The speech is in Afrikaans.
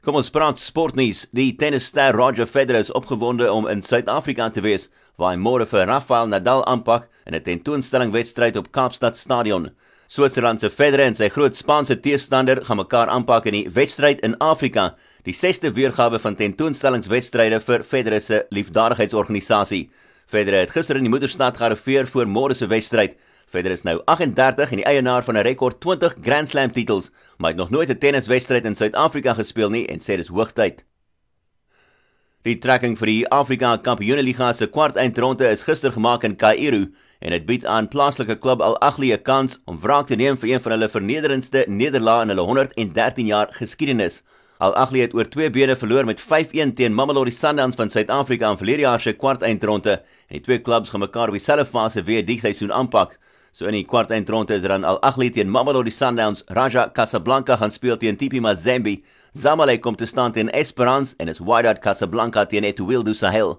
Kom ons praat sportnuus. Die tennisster Roger Federer is opgewonde om in Suid-Afrika te wees waar hy môre vir Rafael Nadal aanpak in 'n tentoonstelling wedstryd op Kaapstad Stadion. Switserland se Federer en sy groot Spaanse teestander gaan mekaar aanpak in die wedstryd in Afrika, die 6ste weergawe van tentoonstellingswedstryde vir Federer se liefdadigheidsorganisasie. Federer het gister in die moederstad gearriveer vir môre se wedstryd. Federer is nou 38 en die eienaar van 'n rekord 20 Grand Slam titels, maar hy het nog nooit 'n tenniswedstryd in Suid-Afrika gespeel nie en sê dis hoogtyd. Die trekking vir die Afrika Kampioenligga se kwartfinale is gister gemaak in Kaïro en dit bied aan plaaslike klub Al Ahly 'n kans om wraak te neem vir een van hulle vernederendste nederlae in hulle 113 jaar geskiedenis. Al Ahly het oor twee bene verloor met 5-1 teen Mamelodi Sundowns van Suid-Afrika in verlede jaar se kwartfinale en die twee klubs gaan mekaar op dieselfde fase weer die seisoen aanpak. So in die kwart eindronde is dan al Ahly teen Mamelodi Sundowns, Raja Casablanca gaan speel teen TP Mazembe, Zamalek kom te staan teen Esperance en is Wydad Casablanca teen Etoile du Sahel.